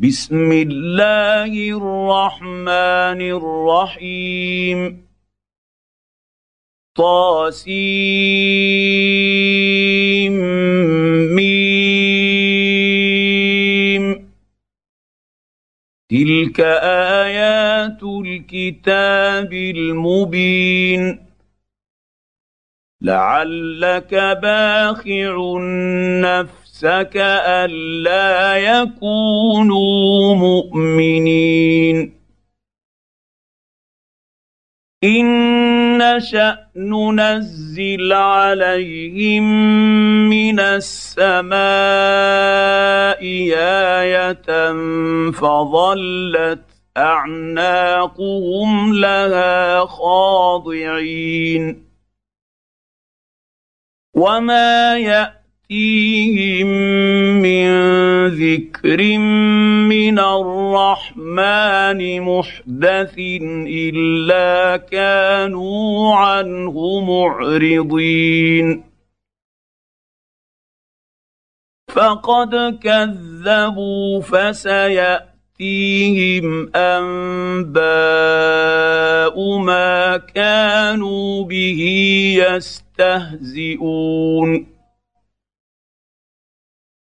بسم الله الرحمن الرحيم. طاسيم ميم. تلك آيات الكتاب المبين. لعلك باخع النفس نفسك ألا يكونوا مؤمنين. إن نشأ ننزل عليهم من السماء آية فظلت أعناقهم لها خاضعين. وما يأتي يأتيهم من ذكر من الرحمن محدث إلا كانوا عنه معرضين. فقد كذبوا فسيأتيهم أنباء ما كانوا به يستهزئون.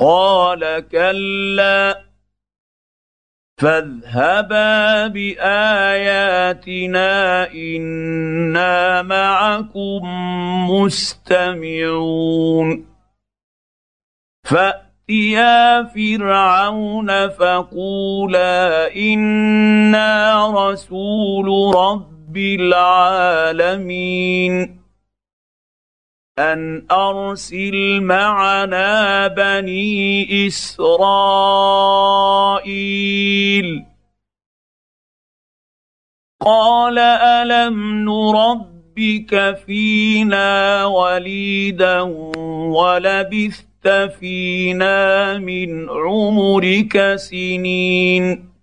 قال كلا فاذهبا باياتنا أنا معكم مستمعون فاتيا فرعون فقولا أنا رسول رب العالمين ان ارسل معنا بني اسرائيل قال الم نربك فينا وليدا ولبثت فينا من عمرك سنين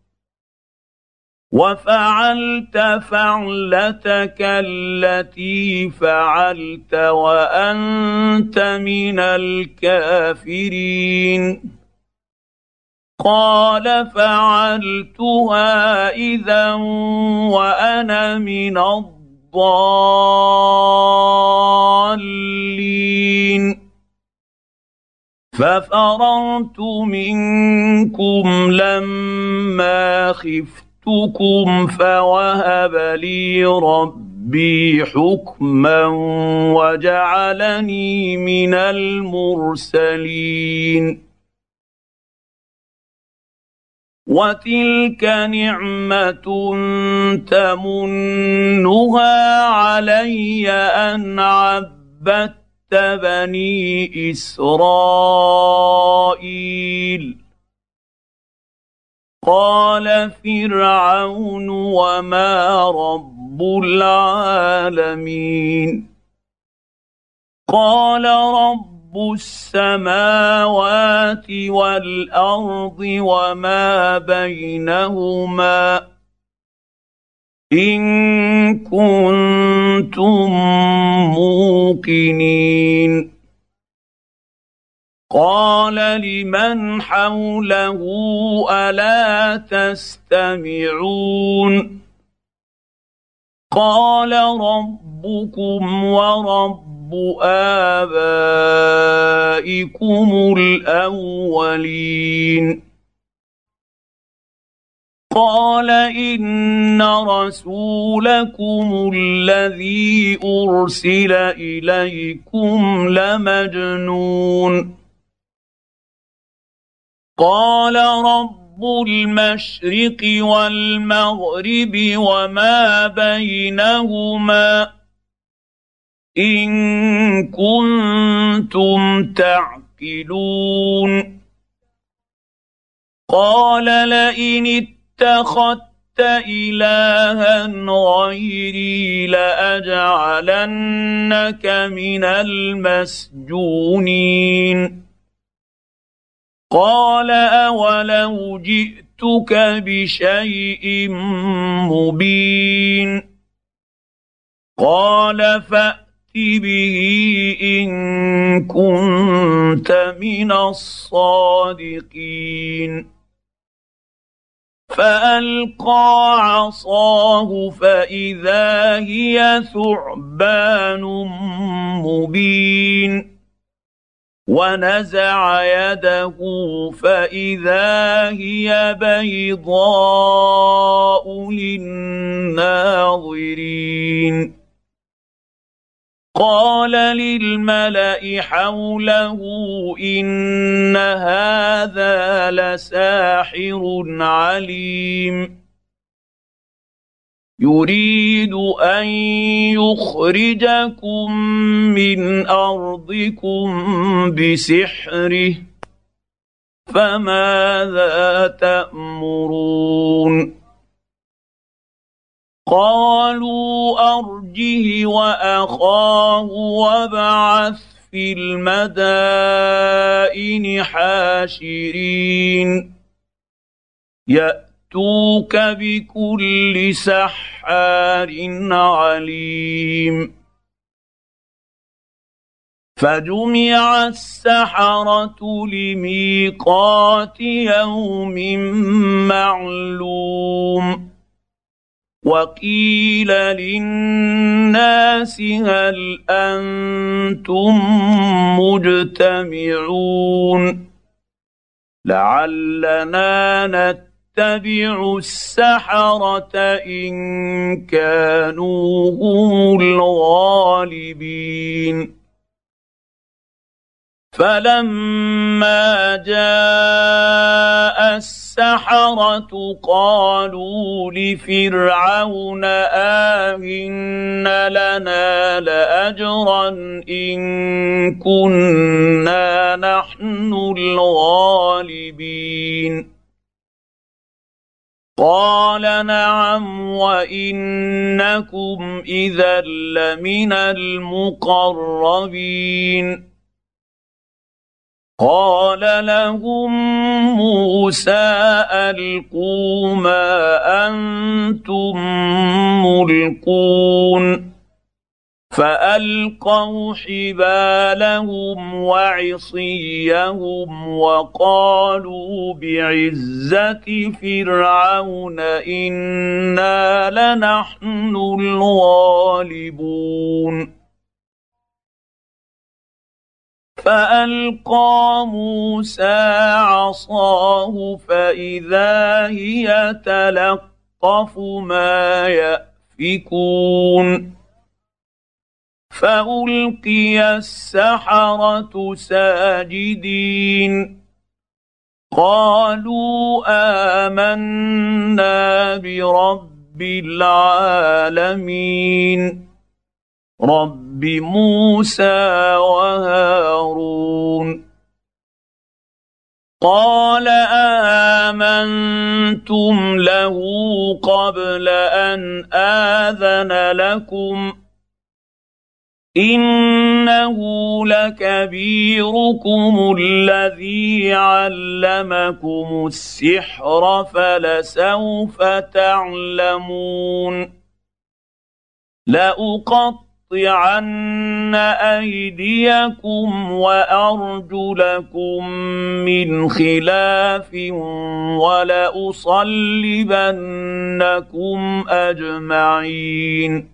وفعلت فعلتك التي فعلت وأنت من الكافرين. قال فعلتها إذا وأنا من الضالين. ففررت منكم لما خفت جئتكم فوهب لي ربي حكما وجعلني من المرسلين وتلك نعمه تمنها علي ان عبدت بني اسرائيل قال فرعون وما رب العالمين قال رب السماوات والارض وما بينهما ان كنتم موقنين قال لمن حوله ألا تستمعون؟ قال ربكم ورب آبائكم الأولين. قال إن رسولكم الذي أرسل إليكم لمجنون. قال رب المشرق والمغرب وما بينهما إن كنتم تعقلون. قال لئن اتخذت إلها غيري لأجعلنك من المسجونين. قال أولو جئتك بشيء مبين قال فأت به إن كنت من الصادقين فألقى عصاه فإذا هي ثعبان مبين ونزع يده فإذا هي بيضاء للناظرين. قال للملأ حوله إن هذا لساحر عليم. يريد أن يخرجكم من أرضكم بسحره فماذا تأمرون؟ قالوا أرجه وأخاه وابعث في المدائن حاشرين. ياتوك بكل سحار عليم فجمع السحره لميقات يوم معلوم وقيل للناس هل أنتم مجتمعون لعلنا نتبع السحرة إن كانوا هم الغالبين. فلما جاء السحرة قالوا لفرعون آهن لنا لأجرا إن كنا نحن الغالبين. قال نعم وإنكم إذا لمن المقربين. قال لهم موسى ألقوا ما أنتم ملقون. فألقوا حبالهم وعصيهم وقالوا بعزة فرعون إنا لنحن الغالبون. فألقى موسى عصاه فإذا هي تلقف ما يأفكون. فألقي السحرة ساجدين. قالوا آمنا برب العالمين. رب موسى وهارون. قال آمنتم له قبل أن آذن لكم. انه لكبيركم الذي علمكم السحر فلسوف تعلمون لاقطعن ايديكم وارجلكم من خلاف ولاصلبنكم اجمعين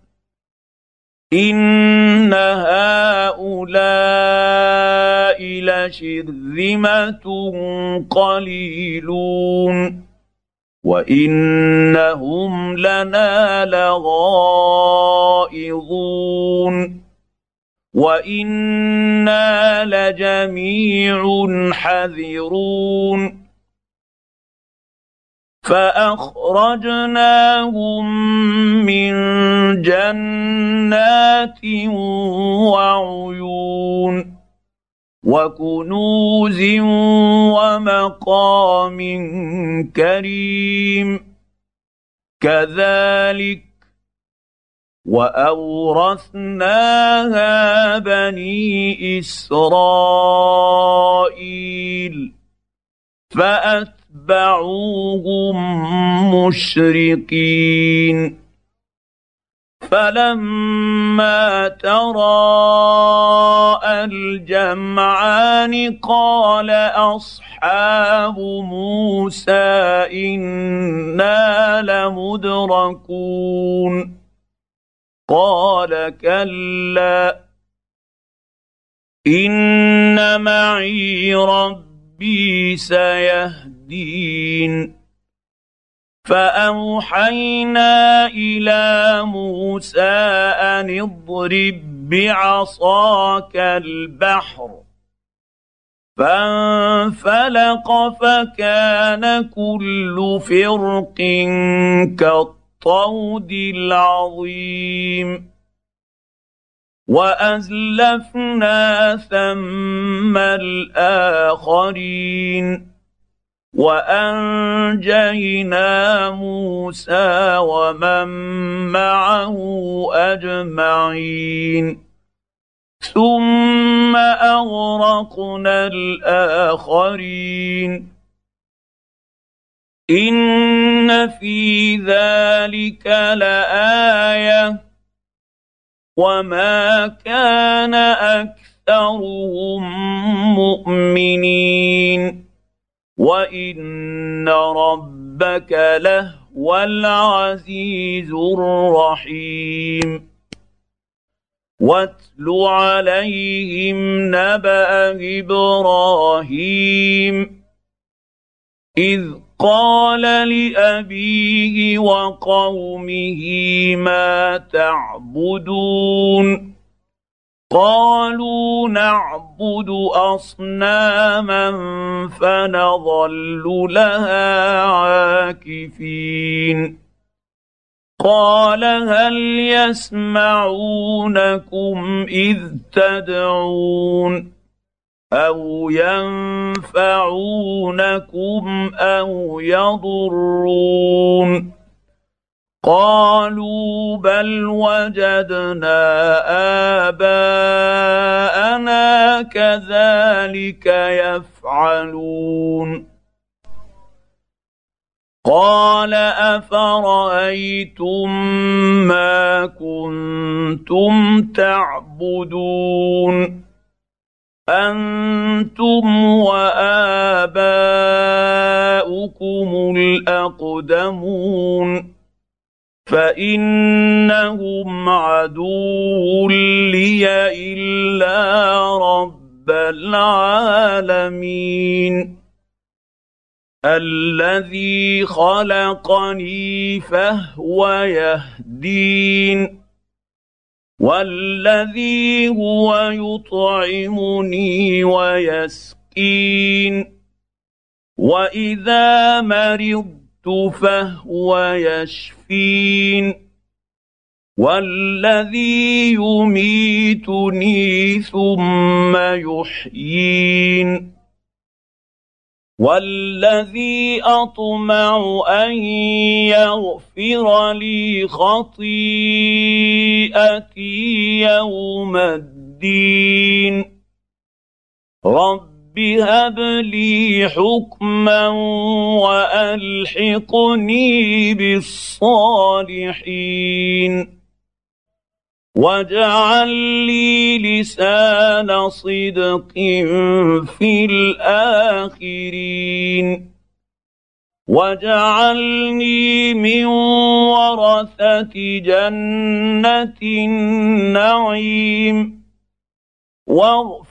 ان هؤلاء لشرذمه قليلون وانهم لنا لغائظون وأنا لجميع حذرون فأخرجناهم من جنات وعيون وكنوز ومقام كريم. كذلك وأورثناها بني إسرائيل فاتبعوهم مشرقين فلما تراءى الجمعان قال اصحاب موسى أنا لمدركون قال كلا ان معي ربي سيهدين فأوحينا إلى موسى أن اضرب بعصاك البحر فانفلق فكان كل فرق كالطود العظيم. وأزلفنا ثم الآخرين. وأنجينا موسى ومن معه أجمعين. ثم أغرقنا الآخرين. إن في ذلك لآية. وما كان أكثرهم مؤمنين. وان ربك لهو العزيز الرحيم واتل عليهم نبا إبراهيم اذ قال لابيه وقومه ما تعبدون قالوا نعبد أصناما فنظل لها عاكفين. قال هل يسمعونكم إذ تدعون أو ينفعونكم أو يضرون؟ قالوا بل وجدنا آباءنا كذلك يفعلون. قال أفرأيتم ما كنتم تعبدون؟ أنتم وآباؤكم الأقدمون. فانهم عدو لي الا رب العالمين الذي خلقني فهو يهدين والذي هو يطعمني ويسقين واذا مرضت فهو يشفين والذي يميتني ثم يحيين والذي اطمع ان يغفر لي خطيئتي يوم الدين رب هب لي حكما والحقني بالصالحين واجعل لي لسان صدق في الاخرين واجعلني من ورثه جنه النعيم واغفر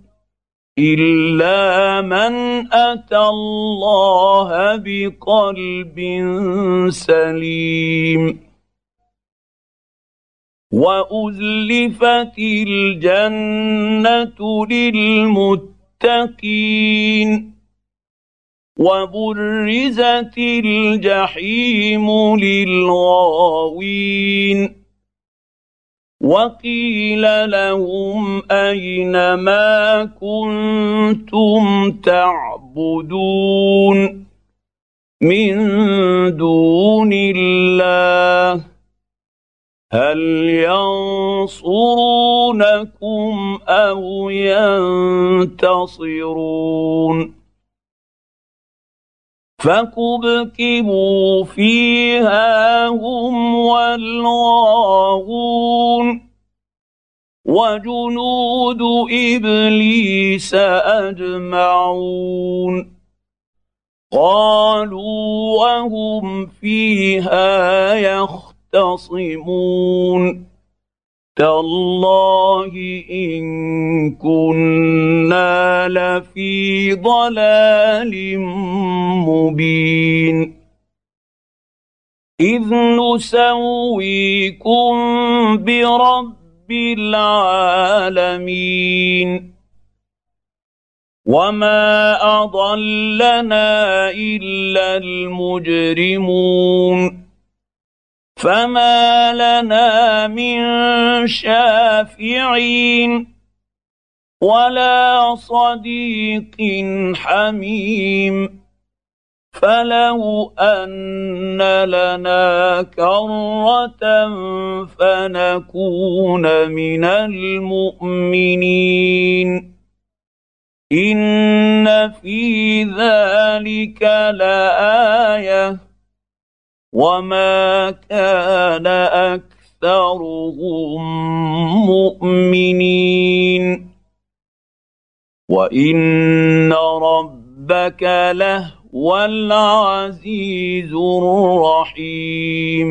الا من اتى الله بقلب سليم وازلفت الجنه للمتقين وبرزت الجحيم للغاوين وقيل لهم اين ما كنتم تعبدون من دون الله هل ينصرونكم أو ينتصرون فكبكبوا فيها هم والغاوون وجنود ابليس اجمعون قالوا وهم فيها يختصمون تالله ان كنا لفي ضلال مبين اذ نسويكم برب العالمين وما اضلنا الا المجرمون فما لنا من شافعين ولا صديق حميم فلو ان لنا كره فنكون من المؤمنين ان في ذلك لايه وما كان اكثرهم مؤمنين وان ربك لهو العزيز الرحيم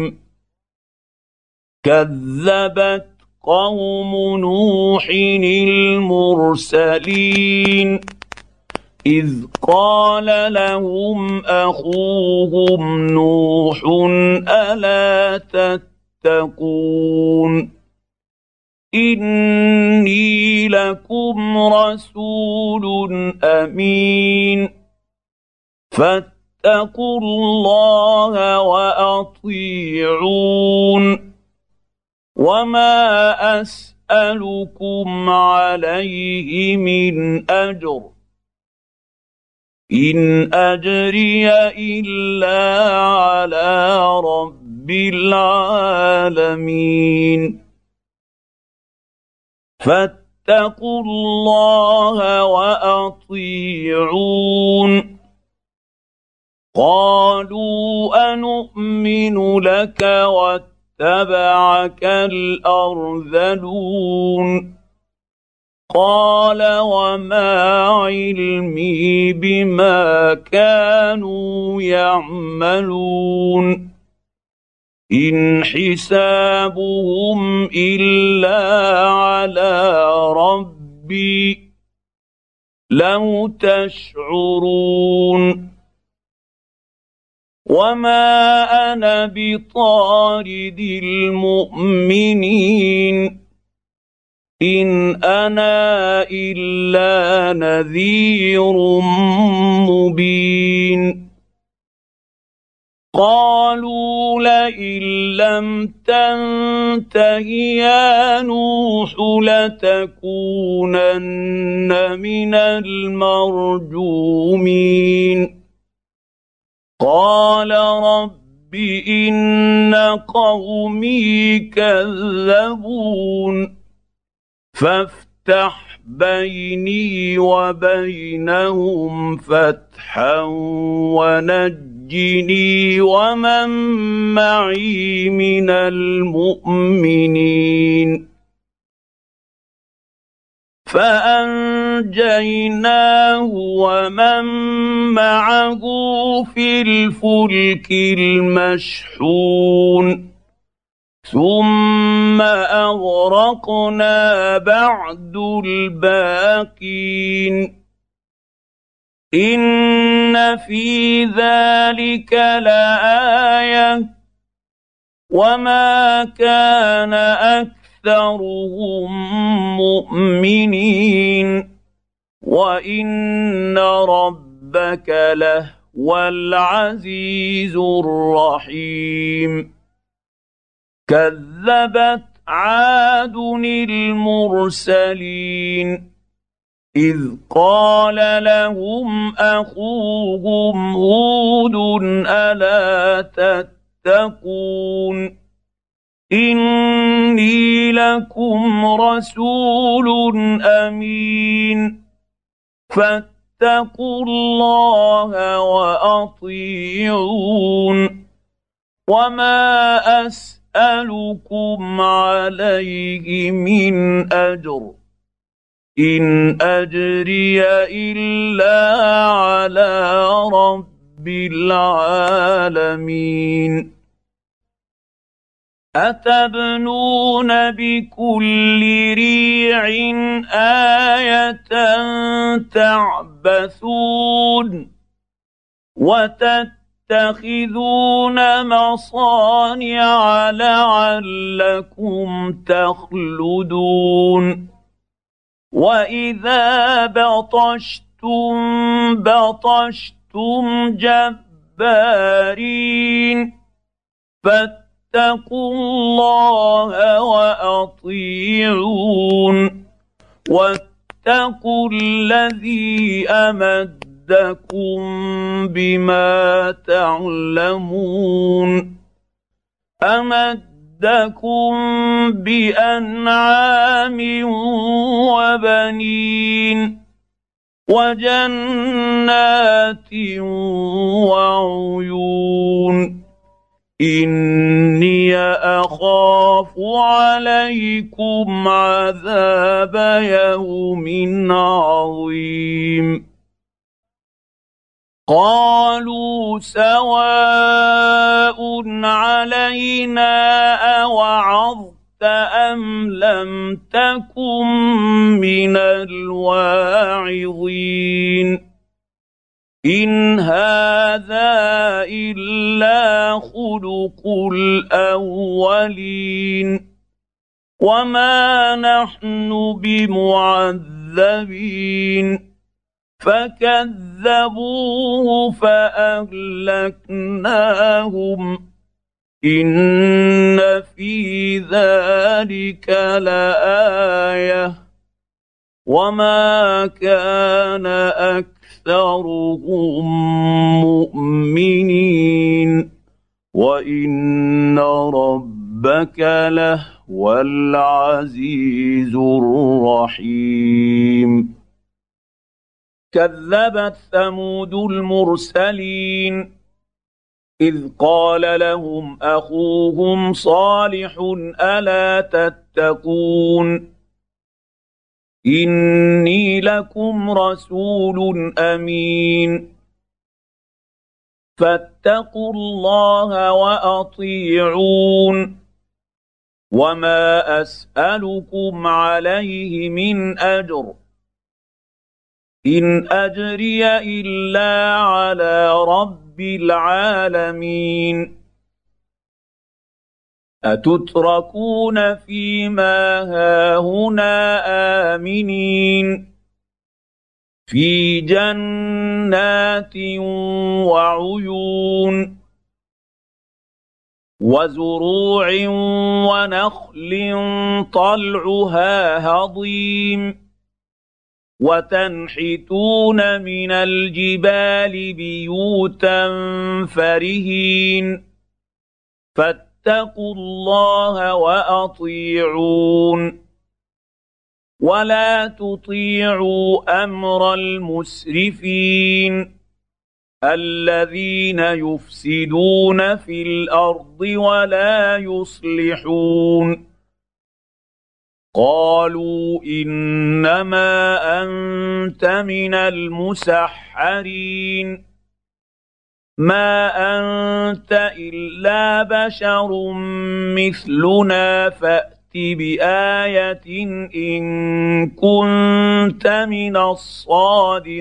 كذبت قوم نوح المرسلين اذ قال لهم اخوهم نوح الا تتقون اني لكم رسول امين. فاتقوا الله واطيعون. وما اسالكم عليه من اجر. ان اجري الا على رب العالمين. فاتقوا الله وأطيعون. قالوا انومن لك واتبعك الأرذلون. قال وما علمي بما كانوا يعملون. ان حسابهم الا على ربي لو تشعرون وما أنا بطارد المؤمنين ان أنا الا نذير مبين قالوا لئن لم تنته يا نوح لتكونن من المرجومين قال رب ان قومي كذبون فافتح بيني وبينهم فتحا ونجني ومن معي من المؤمنين. فأنجيناه ومن معه في الفلك المشحون. ثم أغرقنا بعد الباقين. ان في ذلك لايه وما كان اكثرهم مؤمنين وان ربك لهو العزيز الرحيم كذبت عاد المرسلين اذ قال لهم اخوهم هود الا تتقون اني لكم رسول امين فاتقوا الله واطيعون وما اسالكم عليه من اجر ان اجري الا على رب العالمين اتبنون بكل ريع إيه تعبثون وتت تتخذون مصانع لعلكم تخلدون واذا بطشتم بطشتم جبارين فاتقوا الله واطيعون واتقوا الذي امد امدكم بما تعلمون امدكم بانعام وبنين وجنات وعيون اني اخاف عليكم عذاب يوم عظيم قالوا سواء علينا أوعظت أم لم تكن من الواعظين. إن هذا إلا خلق الأولين. وما نحن بمعذبين. فكذبوه فاهلكناهم ان في ذلك لايه وما كان أكثر اكثرهم مؤمنين وان ربك لهو العزيز الرحيم كذبت ثمود المرسلين. إذ قال لهم أخوهم صالح ألا تتقون؟ إني لكم رسول أمين. فاتقوا الله وأطيعون. وما أسألكم عليه من أجر. إن أجري إلا على رب العالمين. أتتركون فيما هاهنا آمنين. في جنات وعيون وزروع ونخل طلعها هضيم. وتنحتون من الجبال بيوتا فرهين. فاتقوا الله وأطيعون. ولا تطيعوا أمر المسرفين. الذين يفسدون في الأرض ولا يصلحون. قالوا إنما أنت من المسحرين. ما أنت إلا بشر مثلنا فأت بآية إن كنت من الصادقين.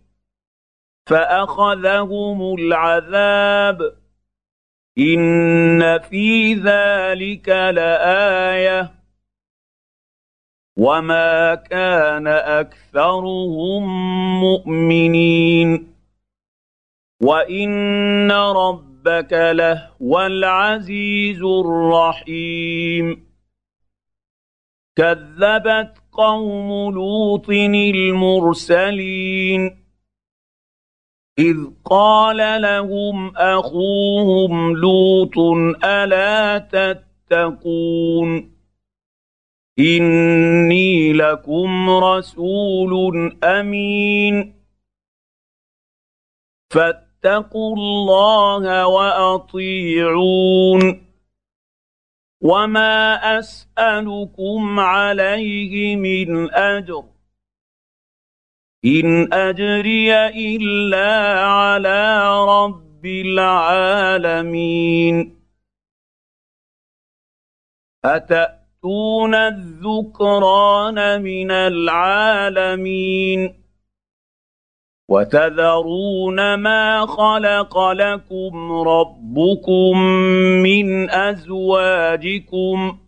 فأخذهم العذاب. إن في ذلك لآية. وما كان أكثرهم مؤمنين. وإن ربك لهو العزيز الرحيم. كذبت قوم لوط المرسلين. اذ قال لهم اخوهم لوط الا تتقون اني لكم رسول امين فاتقوا الله واطيعون وما اسالكم عليه من اجر إن أجري إلا على رب العالمين. أتأتون الذكران من العالمين؟ وتذرون ما خلق لكم ربكم من أزواجكم؟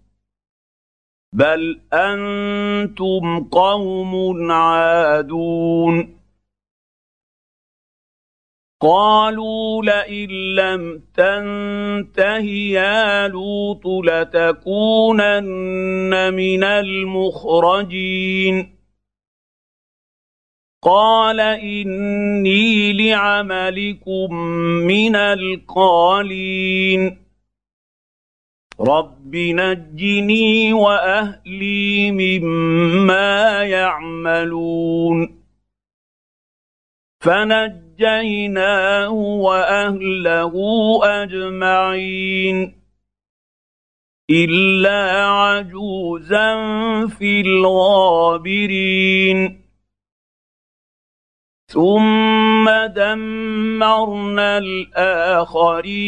بل أنتم قوم عادون قالوا لئن لم تنته يا لوط لتكونن من المخرجين قال اني لعملكم من القالين رب نجني واهلي مما يعملون فنجيناه واهله اجمعين الا عجوزا في الغابرين ثم دمرنا الاخرين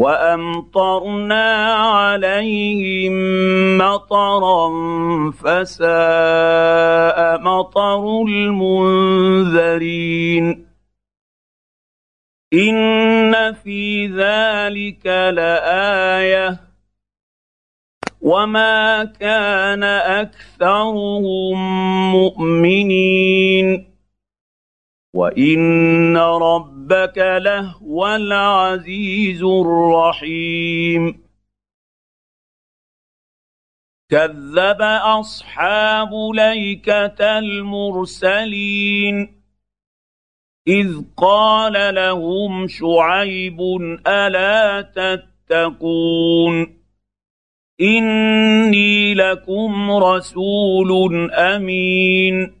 وأمطرنا عليهم مطرا فساء مطر المنذرين. إن في ذلك لآية. وما كان أكثرهم مؤمنين. وإن ربك لهو العزيز الرحيم. كذب أصحاب ليكة المرسلين. إذ قال لهم شعيب ألا تتقون؟ إني لكم رسول أمين.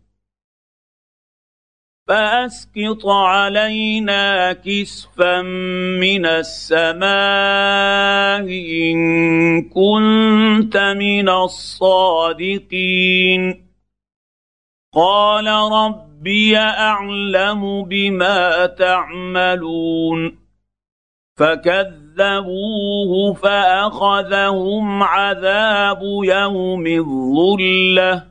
فأسقط علينا كسفا من السماء إن كنت من الصادقين. قال ربي أعلم بما تعملون. فكذبوه فأخذهم عذاب يوم الظلة.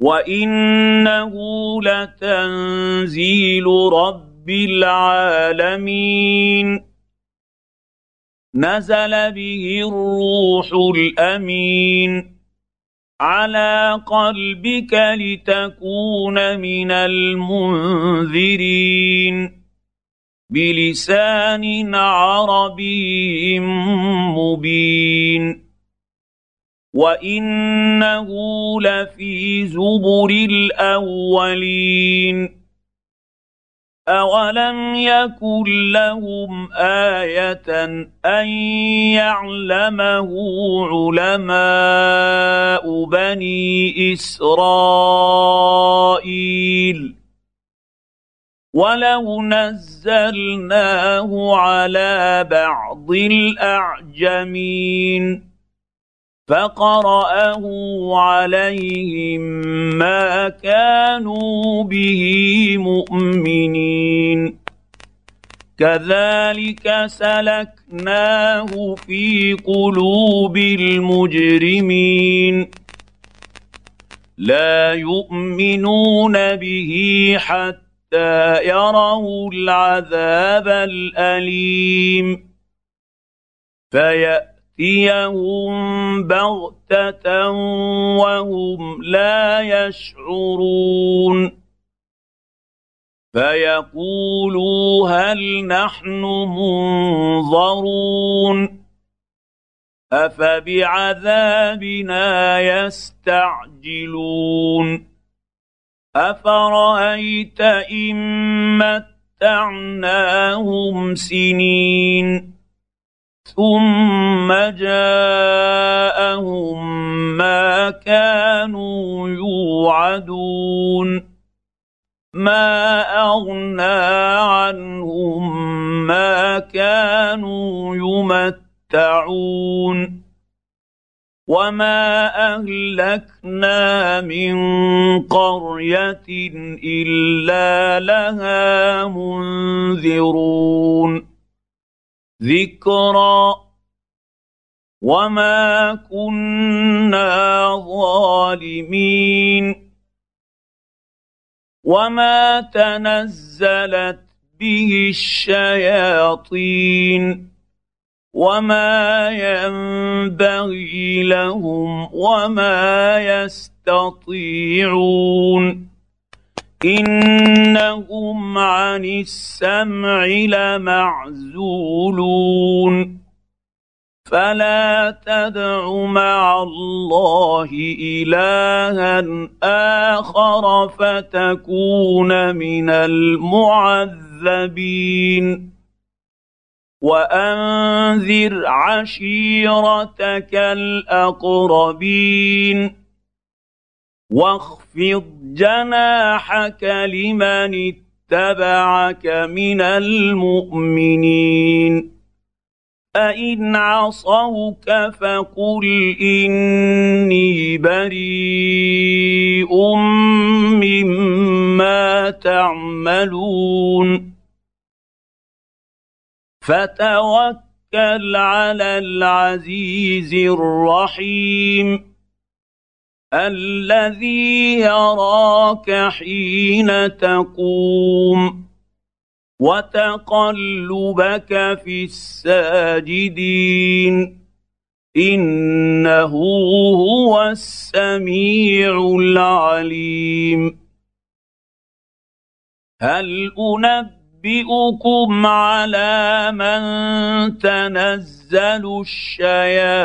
وانه لتنزيل رب العالمين نزل به الروح الامين على قلبك لتكون من المنذرين بلسان عربي مبين وانه لفي زبر الاولين اولم يكن لهم إيه ان يعلمه علماء بني اسرائيل ولو نزلناه على بعض الاعجمين فقرأه عليهم ما كانوا به مؤمنين. كذلك سلكناه في قلوب المجرمين. لا يؤمنون به حتى يروا العذاب الأليم. فيأتي ياتيهم بغته وهم لا يشعرون فيقولوا هل نحن منظرون افبعذابنا يستعجلون افرايت ان متعناهم سنين ثم جاءهم ما كانوا يوعدون. ما أغنى عنهم ما كانوا يمتعون. وما أهلكنا من قرية إلا لها منذرون. ذكرى وما كنا ظالمين وما تنزلت به الشياطين وما ينبغي لهم وما يستطيعون انهم عن السمع لمعزولون فلا تدع مع الله الها اخر فتكون من المعذبين وانذر عشيرتك الاقربين واخفض جناحك لمن اتبعك من المؤمنين. فان عصوك فقل إني بريء مما تعملون. فتوكل على العزيز الرحيم. الذي يراك حين تقوم وتقلبك في الساجدين إنه هو السميع العليم. هل أنبئكم على من تنزل الشياطين؟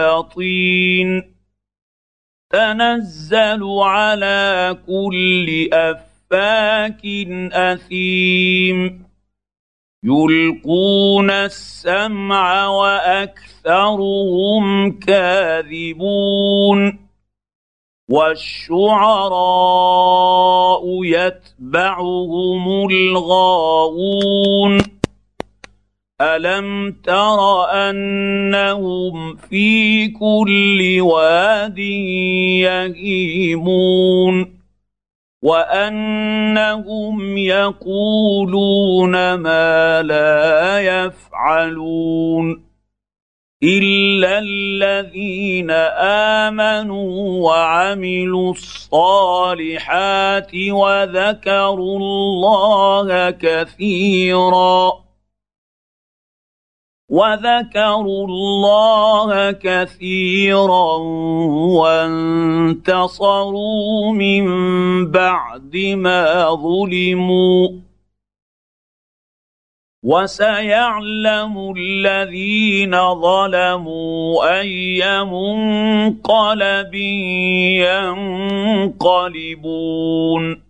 تنزل على كل أفاك أثيم. يلقون السمع وأكثرهم كاذبون. والشعراء يتبعهم الغاوون. الم تر انهم في كل واد يهيمون وانهم يقولون ما لا يفعلون الا الذين امنوا وعملوا الصالحات وذكروا الله كثيرا وذكروا الله كثيرا وانتصروا من بعد ما ظلموا وسيعلم الذين ظلموا اي منقلب ينقلبون